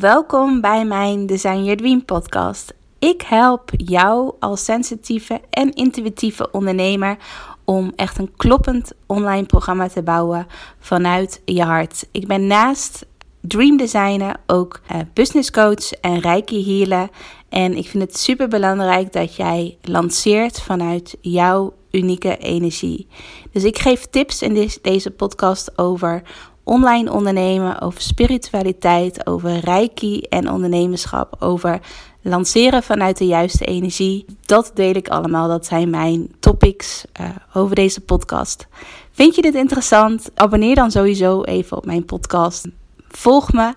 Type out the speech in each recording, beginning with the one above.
Welkom bij mijn Design Your Dream podcast. Ik help jou als sensitieve en intuïtieve ondernemer om echt een kloppend online programma te bouwen vanuit je hart. Ik ben naast dream designer ook uh, business coach en reiki healer. En ik vind het super belangrijk dat jij lanceert vanuit jouw unieke energie. Dus ik geef tips in deze podcast over online ondernemen, over spiritualiteit, over reiki en ondernemerschap, over lanceren vanuit de juiste energie. Dat deel ik allemaal. Dat zijn mijn topics uh, over deze podcast. Vind je dit interessant? Abonneer dan sowieso even op mijn podcast. Volg me.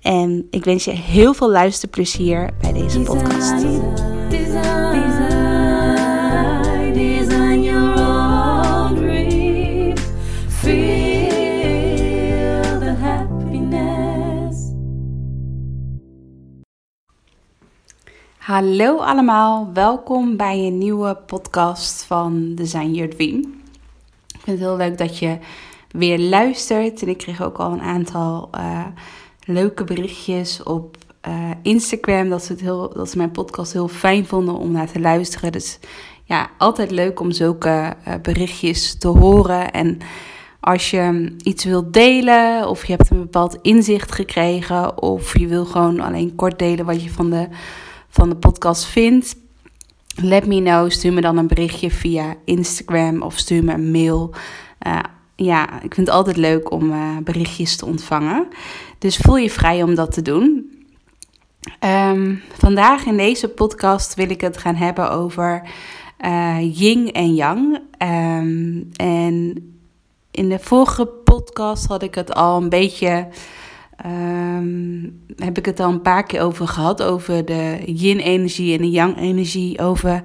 En ik wens je heel veel luisterplezier bij deze podcast. Hallo allemaal, welkom bij een nieuwe podcast van Design Your Dream. Ik vind het heel leuk dat je weer luistert en ik kreeg ook al een aantal uh, leuke berichtjes op uh, Instagram dat ze, het heel, dat ze mijn podcast heel fijn vonden om naar te luisteren. Dus ja, altijd leuk om zulke uh, berichtjes te horen en als je iets wilt delen of je hebt een bepaald inzicht gekregen of je wil gewoon alleen kort delen wat je van de van de podcast vindt, let me know. Stuur me dan een berichtje via Instagram of stuur me een mail. Uh, ja, ik vind het altijd leuk om uh, berichtjes te ontvangen. Dus voel je vrij om dat te doen. Um, vandaag in deze podcast wil ik het gaan hebben over uh, yin en yang. Um, en in de vorige podcast had ik het al een beetje um, heb ik het al een paar keer over gehad. Over de yin-energie en de yang-energie. Over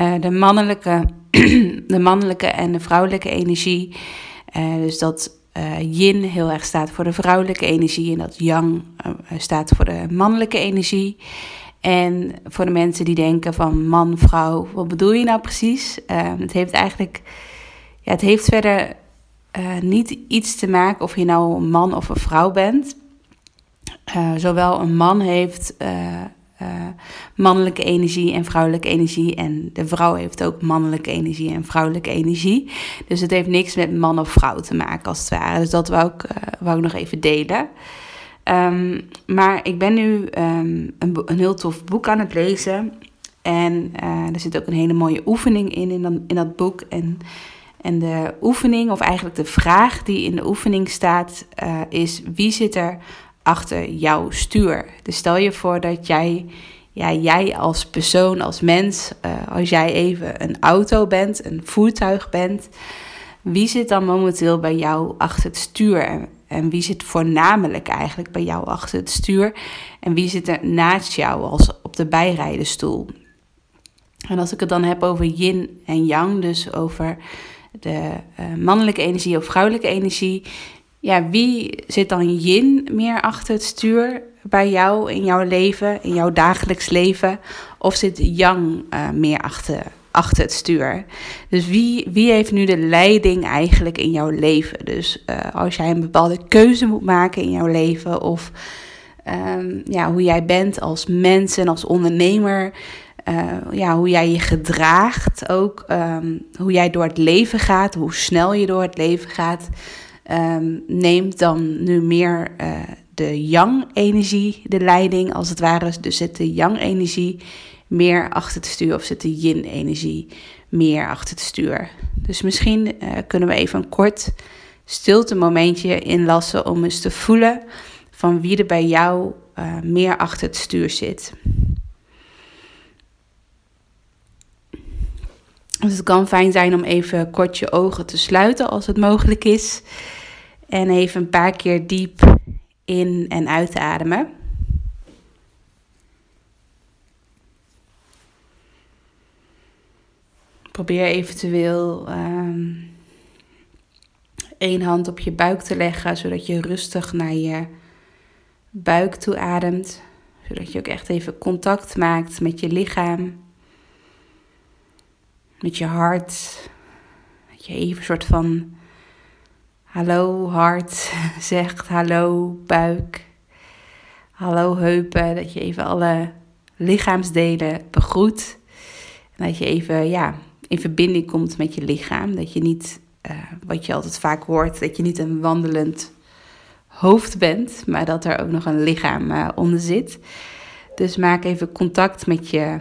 uh, de, mannelijke, de mannelijke en de vrouwelijke energie. Uh, dus dat uh, yin heel erg staat voor de vrouwelijke energie. En dat yang staat voor de mannelijke energie. En voor de mensen die denken van man, vrouw, wat bedoel je nou precies? het heeft eigenlijk, ja, het heeft verder niet iets te maken of je nou een man of een vrouw bent. Uh, zowel een man heeft uh, uh, mannelijke energie en vrouwelijke energie. En de vrouw heeft ook mannelijke energie en vrouwelijke energie. Dus het heeft niks met man of vrouw te maken, als het ware. Dus dat wou ik, wou ik nog even delen. Um, maar ik ben nu um, een, een, heel tof boek aan het lezen. En er zit ook een hele mooie oefening in, in, dat, in dat boek. En, en de oefening, of eigenlijk de vraag die in de oefening staat, is: wie zit er achter jouw stuur. Dus stel je voor dat jij, ja, jij als persoon, als mens, uh, als jij even een auto bent, een voertuig bent, wie zit dan momenteel bij jou achter het stuur? En wie zit voornamelijk eigenlijk bij jou achter het stuur? En wie zit er naast jou als op de bijrijdenstoel? En als ik het dan heb over yin en yang, dus over de uh, mannelijke energie of vrouwelijke energie, ja, wie zit dan yin meer achter het stuur bij jou in jouw leven, in jouw dagelijks leven? Of zit yang uh, meer achter, achter het stuur? Dus wie, wie heeft nu de leiding eigenlijk in jouw leven? Dus uh, als jij een bepaalde keuze moet maken in jouw leven, of um, ja, hoe jij bent als mens en als ondernemer. Uh, ja, hoe jij je gedraagt ook, um, hoe jij door het leven gaat, hoe snel je door het leven gaat um, neemt dan nu meer uh, de yang-energie de leiding, als het ware. Dus zit de yang-energie meer achter het stuur of zit de yin-energie meer achter het stuur. Dus misschien uh, kunnen we even een kort stilte momentje inlassen om eens te voelen van wie er bij jou uh, meer achter het stuur zit. Dus het kan fijn zijn om even kort je ogen te sluiten als het mogelijk is. En even een paar keer diep in en uit ademen. Probeer eventueel um, één hand op je buik te leggen, zodat je rustig naar je buik toe ademt. Zodat je ook echt even contact maakt met je lichaam met je hart. Dat je even een soort van hallo hart zegt, hallo buik, hallo heupen, dat je even alle lichaamsdelen begroet. Dat je even ja, in verbinding komt met je lichaam. Dat je niet, uh, wat je altijd vaak hoort, dat je niet een wandelend hoofd bent, maar dat er ook nog een lichaam uh, onder zit. Dus maak even contact met je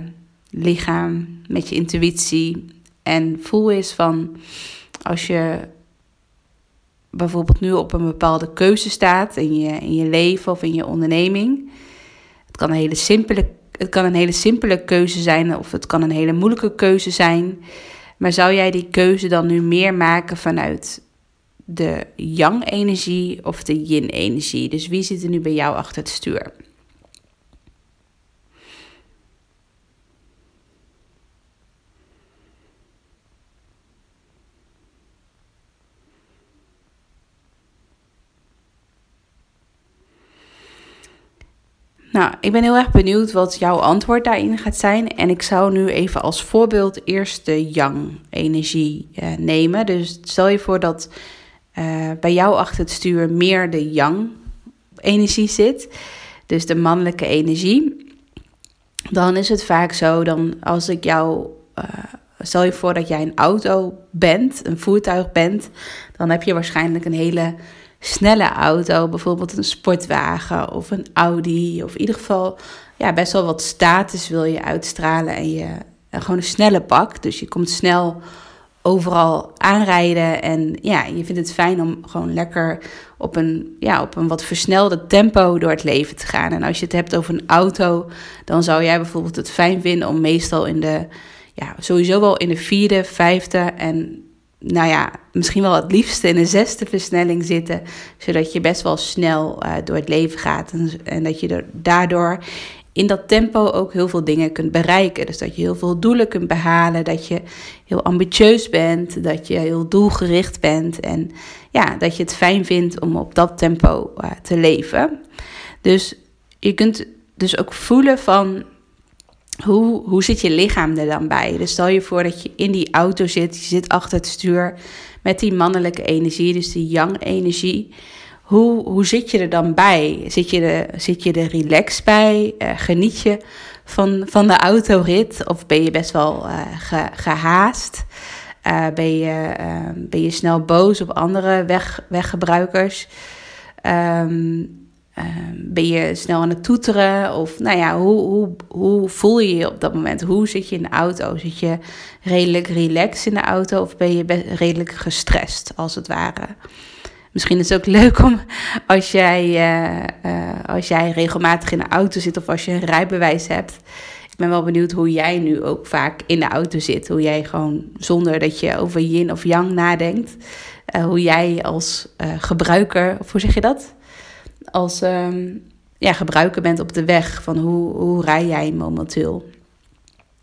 lichaam, met je intuïtie. En voel eens van als je bijvoorbeeld nu op een bepaalde keuze staat in je, in je leven of in je onderneming. Het kan, een hele simpele, het kan een hele simpele keuze zijn of het kan een hele moeilijke keuze zijn. Maar zou jij die keuze dan nu meer maken vanuit de yang-energie of de yin-energie? Dus wie zit er nu bij jou achter het stuur? Nou, ik ben heel erg benieuwd wat jouw antwoord daarin gaat zijn. En ik zou nu even als voorbeeld eerst de yang-energie uh, nemen. Dus stel je voor dat uh, bij jou achter het stuur meer de yang-energie zit. Dus de mannelijke energie. Dan is het vaak zo, dan als ik jou... Uh, stel je voor dat jij een auto bent, een voertuig bent. Dan heb je waarschijnlijk een hele snelle auto, bijvoorbeeld een sportwagen of een Audi, of in ieder geval ja, best wel wat status wil je uitstralen en je gewoon een snelle bak. Dus je komt snel overal aanrijden en ja, je vindt het fijn om gewoon lekker op een, ja, op een wat versnelde tempo door het leven te gaan. En als je het hebt over een auto, dan zou jij bijvoorbeeld het fijn vinden om meestal in de, ja, sowieso wel in de vierde, vijfde en nou ja, misschien wel het liefste in een zesde versnelling zitten, zodat je best wel snel uh, door het leven gaat en, en, dat je daardoor in dat tempo ook heel veel dingen kunt bereiken. Dus dat je heel veel doelen kunt behalen, dat je heel ambitieus bent, dat je heel doelgericht bent en ja, dat je het fijn vindt om op dat tempo uh, te leven. Dus je kunt dus ook voelen van hoe, hoe zit je lichaam er dan bij? Dus stel je voor dat je in die auto zit, je zit achter het stuur met die mannelijke energie, dus die yang-energie. Hoe, hoe zit je er dan bij? Zit je er, zit je er relaxed bij? Uh, geniet je van, van de autorit? Of ben je best wel uh, ge, gehaast? Uh, ben, je, ben je snel boos op andere weg, weggebruikers? Um, Ehm, ben je snel aan het toeteren? Of nou ja, hoe, hoe, hoe voel je je op dat moment? Hoe zit je in de auto? Zit je redelijk relaxed in de auto of ben je redelijk gestrest, als het ware? Misschien is het ook leuk om als jij, uh, uh, als jij regelmatig in de auto zit of als je een rijbewijs hebt. Ik ben wel benieuwd hoe jij nu ook vaak in de auto zit. Hoe jij gewoon zonder dat je over yin of yang nadenkt. Uh, hoe jij als gebruiker, of hoe zeg je dat? Als um, ja, gebruiker bent op de weg. Van hoe, hoe rij jij momenteel?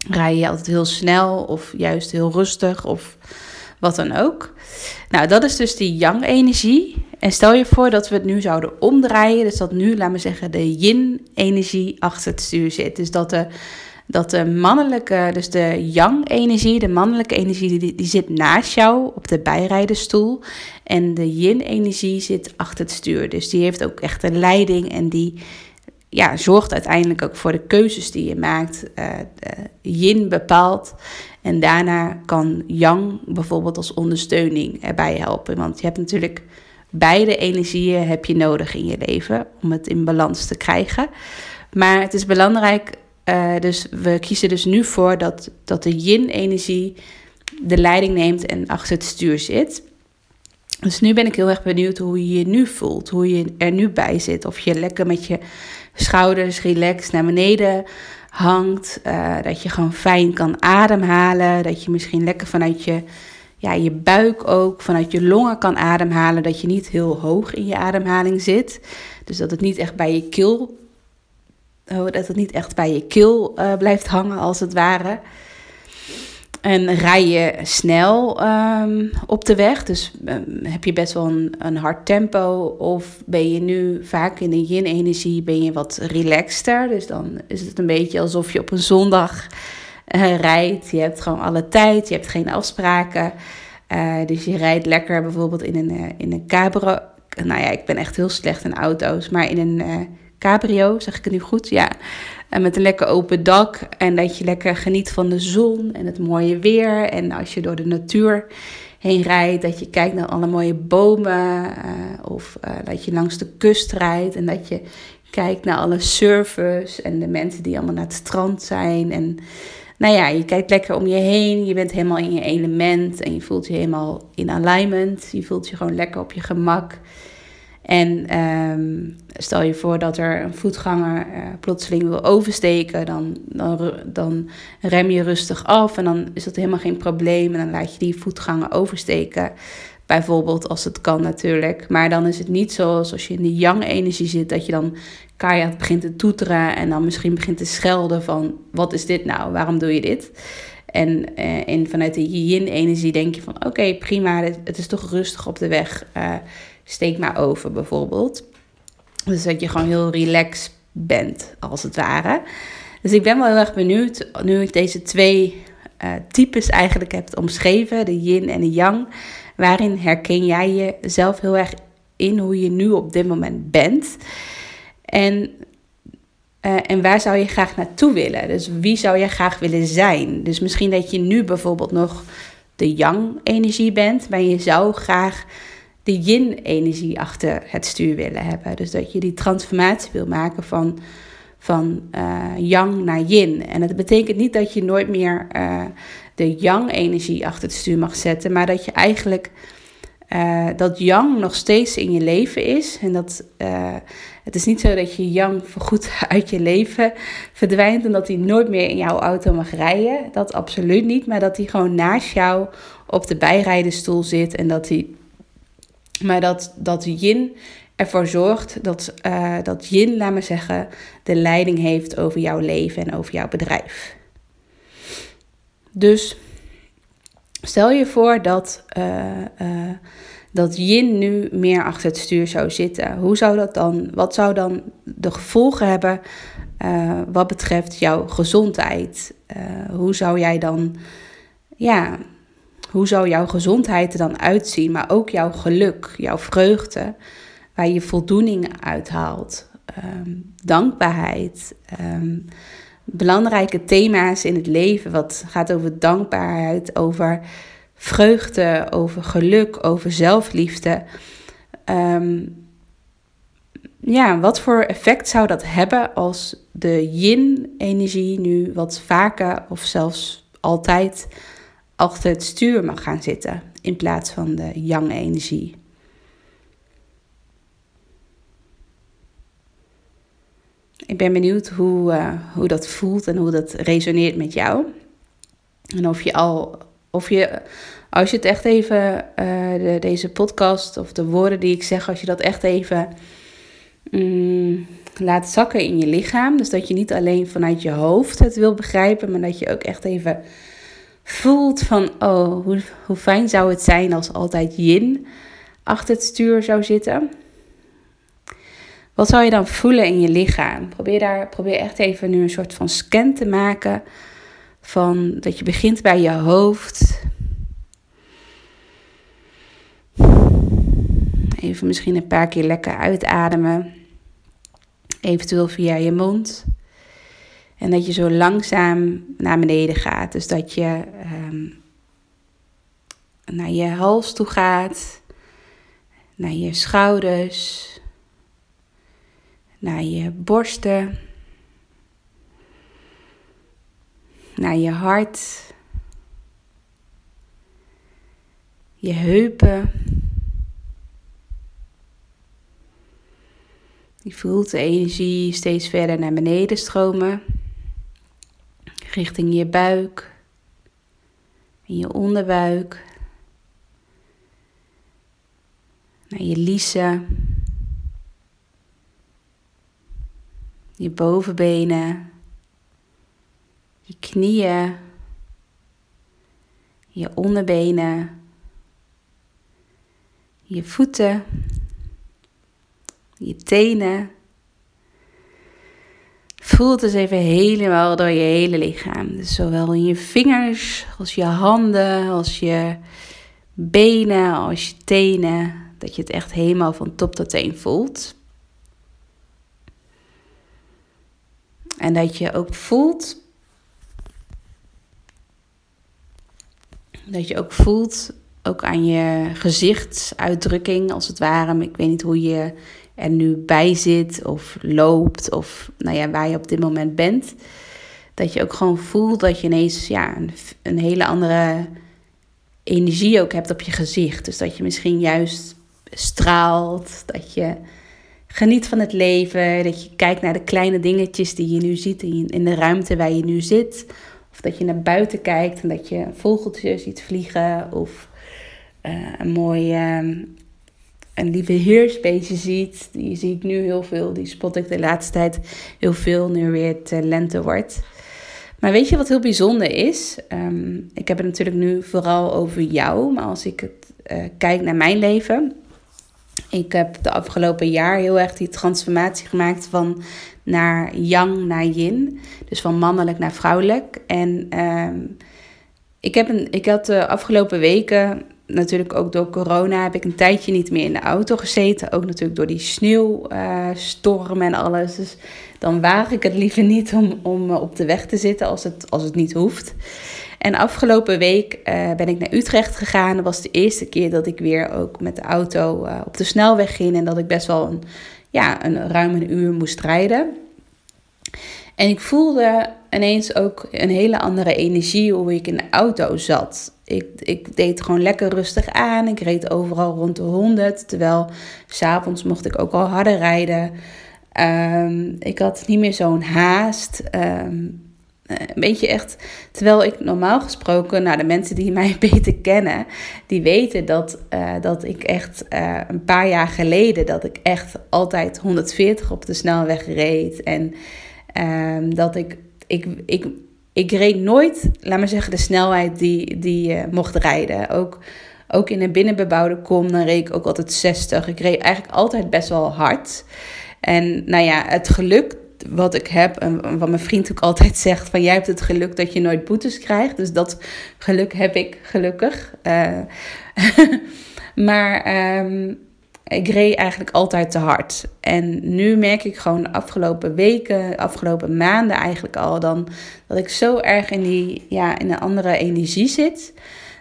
Rij je altijd heel snel of juist heel rustig of wat dan ook? Nou, dat is dus die yang-energie. En stel je voor dat we het nu zouden omdraaien. Dus dat nu, laten we zeggen, de yin-energie achter het stuur zit. Dus dat de dat de mannelijke, dus de yang-energie, de mannelijke energie, die, die zit naast jou op de bijrijdenstoel. En de yin-energie zit achter het stuur. Dus die heeft ook echt een leiding en die ja, zorgt uiteindelijk ook voor de keuzes die je maakt. Uh, yin bepaalt en daarna kan yang bijvoorbeeld als ondersteuning erbij helpen. Want je hebt natuurlijk beide energieën heb je nodig in je leven om het in balans te krijgen. Maar het is belangrijk uh, dus we kiezen dus nu voor dat, dat de yin-energie de leiding neemt en achter het stuur zit. Dus nu ben ik heel erg benieuwd hoe je je nu voelt, hoe je er nu bij zit. Of je lekker met je schouders relaxed naar beneden hangt. Uh, dat je gewoon fijn kan ademhalen. Dat je misschien lekker vanuit je, ja, je buik ook, vanuit je longen kan ademhalen. Dat je niet heel hoog in je ademhaling zit. Dus dat het niet echt bij je keel dat het niet echt bij je keel uh, blijft hangen, als het ware. En rij je snel um, op de weg, dus um, heb je best wel een, een, hard tempo. Of ben je nu vaak in de yin-energie, ben je wat relaxter. Dus dan is het een beetje alsof je op een zondag uh, rijdt. Je hebt gewoon alle tijd, je hebt geen afspraken. Dus je rijdt lekker bijvoorbeeld in een, in een cabrio. Nou ja, ik ben echt heel slecht in auto's, maar in een cabrio, zeg ik het nu goed? Ja. En met een lekker open dak. En dat je lekker geniet van de zon en het mooie weer. En als je door de natuur heen rijdt, dat je kijkt naar alle mooie bomen. Uh, of uh, dat je langs de kust rijdt en dat je kijkt naar alle surfers en de mensen die allemaal naar het strand zijn. En nou ja, je kijkt lekker om je heen. Je bent helemaal in je element en je voelt je helemaal in alignment. Je voelt je gewoon lekker op je gemak. En um, stel je voor dat er een voetganger uh, plotseling wil oversteken, dan, dan, dan rem je rustig af en dan is dat helemaal geen probleem. En dan laat je die voetganger oversteken. Bijvoorbeeld als het kan natuurlijk. Maar dan is het niet zoals als je in die yang-energie zit, dat je dan keihard begint te toeteren en dan misschien begint te schelden van wat is dit nou, waarom doe je dit? En in, vanuit de yin-energie denk je van oké, prima, het is toch rustig op de weg. Uh, steek maar over bijvoorbeeld. Dus dat je gewoon heel relaxed bent, als het ware. Dus ik ben wel heel erg benieuwd, nu ik deze twee uh, types eigenlijk heb omschreven, de yin en de yang, waarin herken jij jezelf heel erg in hoe je nu op dit moment bent? En, uh, en waar zou je graag naartoe willen? Dus wie zou je graag willen zijn? Dus misschien dat je nu bijvoorbeeld nog de yang-energie bent, maar je zou graag de yin-energie achter het stuur willen hebben. Dus dat je die transformatie wil maken van, van uh, yang naar yin. En dat betekent niet dat je nooit meer uh, de yang-energie achter het stuur mag zetten, maar dat je eigenlijk uh, dat yang nog steeds in je leven is. En dat het is niet zo dat je yang voorgoed uit je leven verdwijnt en dat hij nooit meer in jouw auto mag rijden. Dat absoluut niet, maar dat hij gewoon naast jou op de bijrijdenstoel zit en dat hij maar dat, dat yin ervoor zorgt dat, uh, dat yin, laat maar zeggen, de leiding heeft over jouw leven en over jouw bedrijf. Dus stel je voor dat, uh, dat yin nu meer achter het stuur zou zitten. Hoe zou dat dan, wat zou dan de gevolgen hebben wat betreft jouw gezondheid? hoe zou jij dan, ja, hoe zou jouw gezondheid er dan uitzien, maar ook jouw geluk, jouw vreugde, waar je voldoening uithaalt, um, dankbaarheid, um, belangrijke thema's in het leven, wat gaat over dankbaarheid, over vreugde, over geluk, over zelfliefde. Um, ja, wat voor effect zou dat hebben als de yin-energie nu wat vaker of zelfs altijd achter het stuur mag gaan zitten in plaats van de yang-energie. Ik ben benieuwd hoe, uh, hoe dat voelt en hoe dat resoneert met jou. En of je al, of je, als je het echt even, de, deze podcast of de woorden die ik zeg, als je dat echt even mm, laat zakken in je lichaam. Dus dat je niet alleen vanuit je hoofd het wil begrijpen, maar dat je ook echt even voelt van, oh, hoe, hoe fijn zou het zijn als altijd yin achter het stuur zou zitten. Wat zou je dan voelen in je lichaam? Probeer, daar, probeer echt even nu een soort van scan te maken. Van dat je begint bij je hoofd. Even misschien een paar keer lekker uitademen. Eventueel via je mond. En dat je zo langzaam naar beneden gaat. Dus dat je um, naar je hals toe gaat, naar je schouders, naar je borsten, naar je hart, je heupen. Je voelt de energie steeds verder naar beneden stromen richting je buik. En je onderbuik, naar je liezen, je bovenbenen, je knieën, je onderbenen, je voeten, je tenen Voel het eens even helemaal door je hele lichaam. Dus zowel in je vingers als je handen, als je benen, als je tenen. Dat je het echt helemaal van top tot teen voelt. En dat je ook voelt. Dat je ook voelt, ook aan je gezichtsuitdrukking als het ware. Ik weet niet hoe je er nu bij zit of loopt of nou ja, waar je op dit moment bent. Dat je ook gewoon voelt dat je ineens ja, een, hele andere energie ook hebt op je gezicht. Dus dat je misschien juist straalt, dat je geniet van het leven, dat je kijkt naar de kleine dingetjes die je nu ziet in de ruimte waar je nu zit. Of dat je naar buiten kijkt en dat je vogeltjes ziet vliegen of uh, een mooi uh, een lieve heersbeestje ziet. Die zie ik nu heel veel, die spot ik de laatste tijd heel veel, nu weer het lente wordt. Maar weet je wat heel bijzonder is? Um, ik heb het natuurlijk nu vooral over jou, maar als ik uh, kijk naar mijn leven. Ik heb de afgelopen jaar heel erg die transformatie gemaakt van naar yang naar yin. Dus van mannelijk naar vrouwelijk. En um, ik, heb een, ik had de afgelopen weken, natuurlijk ook door corona, heb ik een tijdje niet meer in de auto gezeten. Ook natuurlijk door die sneeuwstorm uh, en alles. Dus dan waag ik het liever niet om, om op de weg te zitten als het, als het niet hoeft. En afgelopen week uh, ben ik naar Utrecht gegaan. Dat was de eerste keer dat ik weer ook met de auto op de snelweg ging. En dat ik best wel een, ja, een ruim een uur moest rijden. En ik voelde ineens ook een hele andere energie hoe ik in de auto zat. Ik, ik deed gewoon lekker rustig aan. Ik reed overal rond de 100. Terwijl s'avonds mocht ik ook al harder rijden. Um, ik had niet meer zo'n haast. Um, een beetje echt, terwijl ik normaal gesproken, nou de mensen die mij beter kennen, die weten dat, uh, dat ik echt uh, een paar jaar geleden, dat ik echt altijd 140 op de snelweg reed. En um, dat ik, ik, ik, ik reed nooit, laat maar zeggen, de snelheid die, die je mocht rijden. Ook, ook in een binnenbebouwde kom, dan reed ik ook altijd 60. Ik reed eigenlijk altijd best wel hard. En nou ja, het geluk wat ik heb en wat mijn vriend ook altijd zegt: van jij hebt het geluk dat je nooit boetes krijgt. Dus dat geluk heb ik gelukkig. Uh, maar um, ik reed eigenlijk altijd te hard. En nu merk ik gewoon de afgelopen weken, afgelopen maanden eigenlijk al, dan, dat ik zo erg in, die, ja, in een andere energie zit.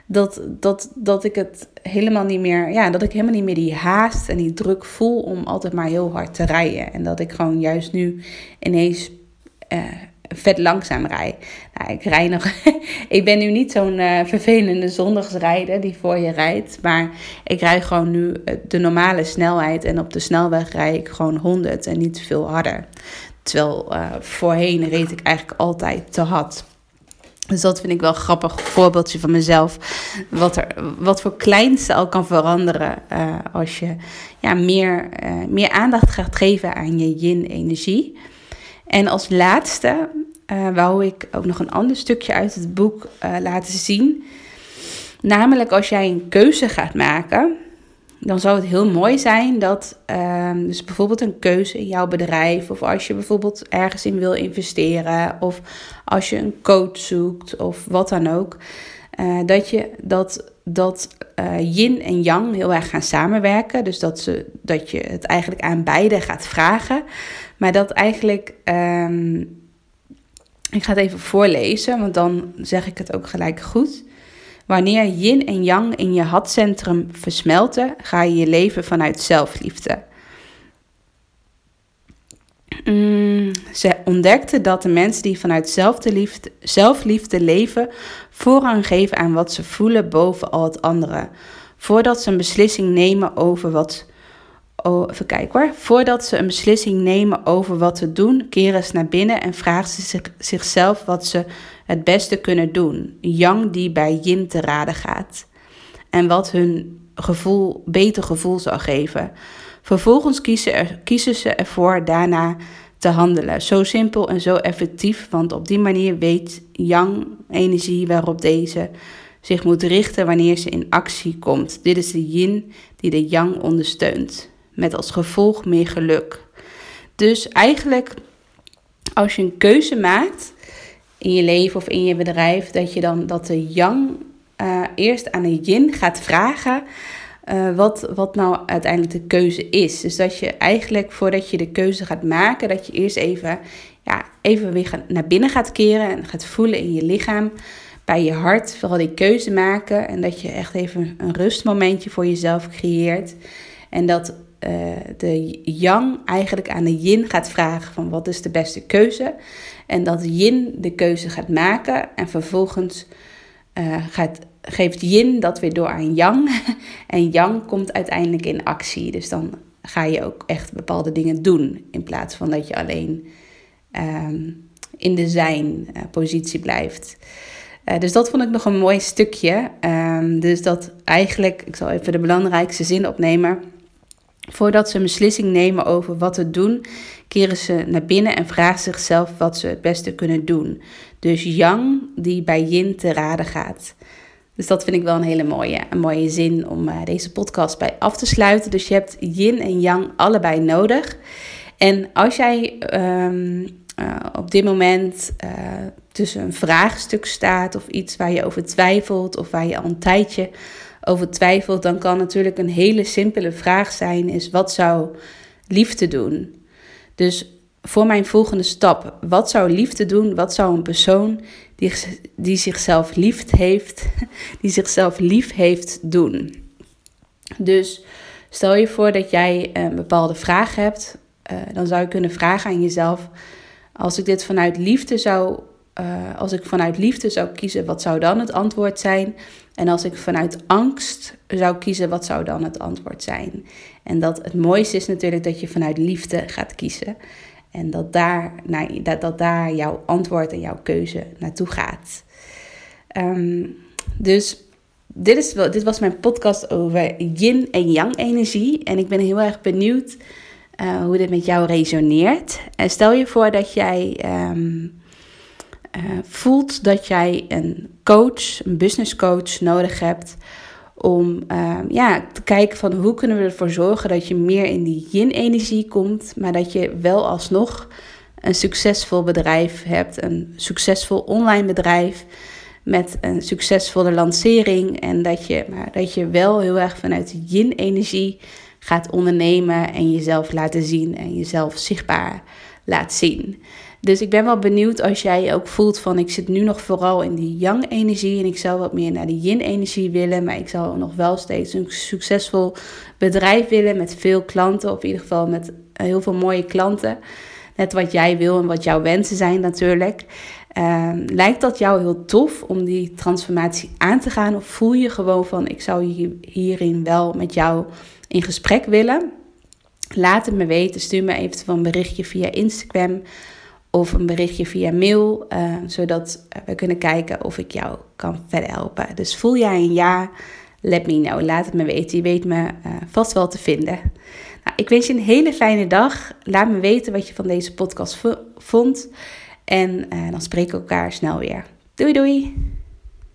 Dat, dat, dat ik het helemaal niet meer, ja, dat ik helemaal niet meer die haast en die druk voel om altijd maar heel hard te rijden. En dat ik gewoon juist nu ineens uh, vet langzaam rij. Nou, ik rij nog. ik ben nu niet zo'n uh, vervelende zondagsrijder die voor je rijdt. Maar ik rij gewoon nu eh, de normale snelheid. En op de snelweg rij ik gewoon 100 en niet veel harder. Terwijl uh, voorheen reed ik eigenlijk altijd te hard. Dus dat vind ik wel een grappig voorbeeldje van mezelf. Wat, er, wat voor kleinste al kan veranderen als je ja, meer, meer aandacht gaat geven aan je yin-energie. En als laatste uh, wou ik ook nog een ander stukje uit het boek laten zien. Namelijk als jij een keuze gaat maken dan zou het heel mooi zijn dat, um, dus bijvoorbeeld een keuze in jouw bedrijf, of als je bijvoorbeeld ergens in wil investeren, of als je een coach zoekt, of wat dan ook, uh, dat je dat, dat yin en yang heel erg gaan samenwerken. Dus dat, ze, dat je het eigenlijk aan beide gaat vragen, maar dat eigenlijk. Um, ik ga het even voorlezen, want dan zeg ik het ook gelijk goed. Wanneer yin en yang in je hartcentrum versmelten, ga je je leven vanuit zelfliefde. Mm, ze ontdekte dat de mensen die vanuit zelfliefde, zelfliefde leven, voorrang geven aan wat ze voelen boven al het andere. Voordat ze een beslissing nemen over wat. Oh, even kijken hoor. Voordat ze een beslissing nemen over wat te doen, keren ze naar binnen en vragen ze zich, zichzelf wat ze het beste kunnen doen. Yang die bij yin te raden gaat. En wat hun gevoel, beter gevoel zal geven. Vervolgens kiezen, er, kiezen ze ervoor daarna te handelen. Zo simpel en zo effectief, want op die manier weet Yang energie waarop deze zich moet richten wanneer ze in actie komt. Dit is de yin die de yang ondersteunt, met als gevolg meer geluk. Dus eigenlijk, als je een keuze maakt, in je leven of in je bedrijf, dat je dan dat de yang uh, eerst aan de yin gaat vragen uh, wat, wat nou uiteindelijk de keuze is. Dus dat je eigenlijk voordat je de keuze gaat maken, dat je eerst even, ja, even weer naar binnen gaat keren en gaat voelen in je lichaam, bij je hart, vooral die keuze maken. En dat je echt even een rustmomentje voor jezelf creëert. En dat uh, de yang eigenlijk aan de yin gaat vragen van wat is de beste keuze. En dat yin de keuze gaat maken en vervolgens uh, gaat geeft yin dat weer door aan yang. En yang komt uiteindelijk in actie. Dus dan ga je ook echt bepaalde dingen doen. In plaats van dat je alleen ehm, in de zijn-positie blijft. Uh, dus dat vond ik nog een mooi stukje. Um, dus dat eigenlijk, ik zal even de belangrijkste zin opnemen. Voordat ze een beslissing nemen over wat te doen, keren ze naar binnen en vragen zichzelf wat ze het beste kunnen doen. Dus yang die bij yin te raden gaat. Dus dat vind ik wel een hele mooie, een mooie zin om uh, deze podcast bij af te sluiten. Dus je hebt yin en yang allebei nodig. En als jij um, uh, op dit moment uh, tussen een vraagstuk staat of iets waar je over twijfelt of waar je al een tijdje over twijfelt, dan kan natuurlijk een hele simpele vraag zijn: is wat zou liefde doen? Dus voor mijn volgende stap. Wat zou liefde doen? Wat zou een persoon die, die zichzelf lief heeft, die zichzelf lief heeft doen? Dus stel je voor dat jij een bepaalde vraag hebt, uh, dan zou je kunnen vragen aan jezelf: als ik dit vanuit liefde zou, uh, als ik vanuit liefde zou kiezen, wat zou dan het antwoord zijn? En als ik vanuit angst zou kiezen, wat zou dan het antwoord zijn? En dat het mooiste is natuurlijk dat je vanuit liefde gaat kiezen. En dat daar, nou, dat, dat daar jouw antwoord en jouw keuze naartoe gaat. Um, dus dit, is, dit was mijn podcast over yin en yang energie. En ik ben heel erg benieuwd uh, hoe dit met jou resoneert. En stel je voor dat jij um, uh, voelt dat jij een coach, een business coach nodig hebt om uh, ja, te kijken van hoe kunnen we ervoor zorgen dat je meer in die yin-energie komt, maar dat je wel alsnog een succesvol bedrijf hebt, een succesvol online bedrijf met een succesvolle lancering en dat je, maar dat je wel heel erg vanuit yin-energie gaat ondernemen en jezelf laten zien en jezelf zichtbaar laat zien. Dus ik ben wel benieuwd als jij ook voelt van ik zit nu nog vooral in die yang-energie en ik zou wat meer naar die yin-energie willen, maar ik zou nog wel steeds een succesvol bedrijf willen met veel klanten, of in ieder geval met heel veel mooie klanten. Net wat jij wil en wat jouw wensen zijn natuurlijk. Uh, lijkt dat jou heel tof om die transformatie aan te gaan? Of voel je gewoon van ik zou hierin wel met jou in gesprek willen? Laat het me weten. Stuur me eventueel een berichtje via Instagram of een berichtje via mail, uh, zodat we kunnen kijken of ik jou kan verder helpen. Dus voel jij een ja, let me know. Laat het me weten. Je weet me uh, vast wel te vinden. Nou, ik wens je een hele fijne dag. Laat me weten wat je van deze podcast vond. En uh, dan spreken we elkaar snel weer. Doei doei!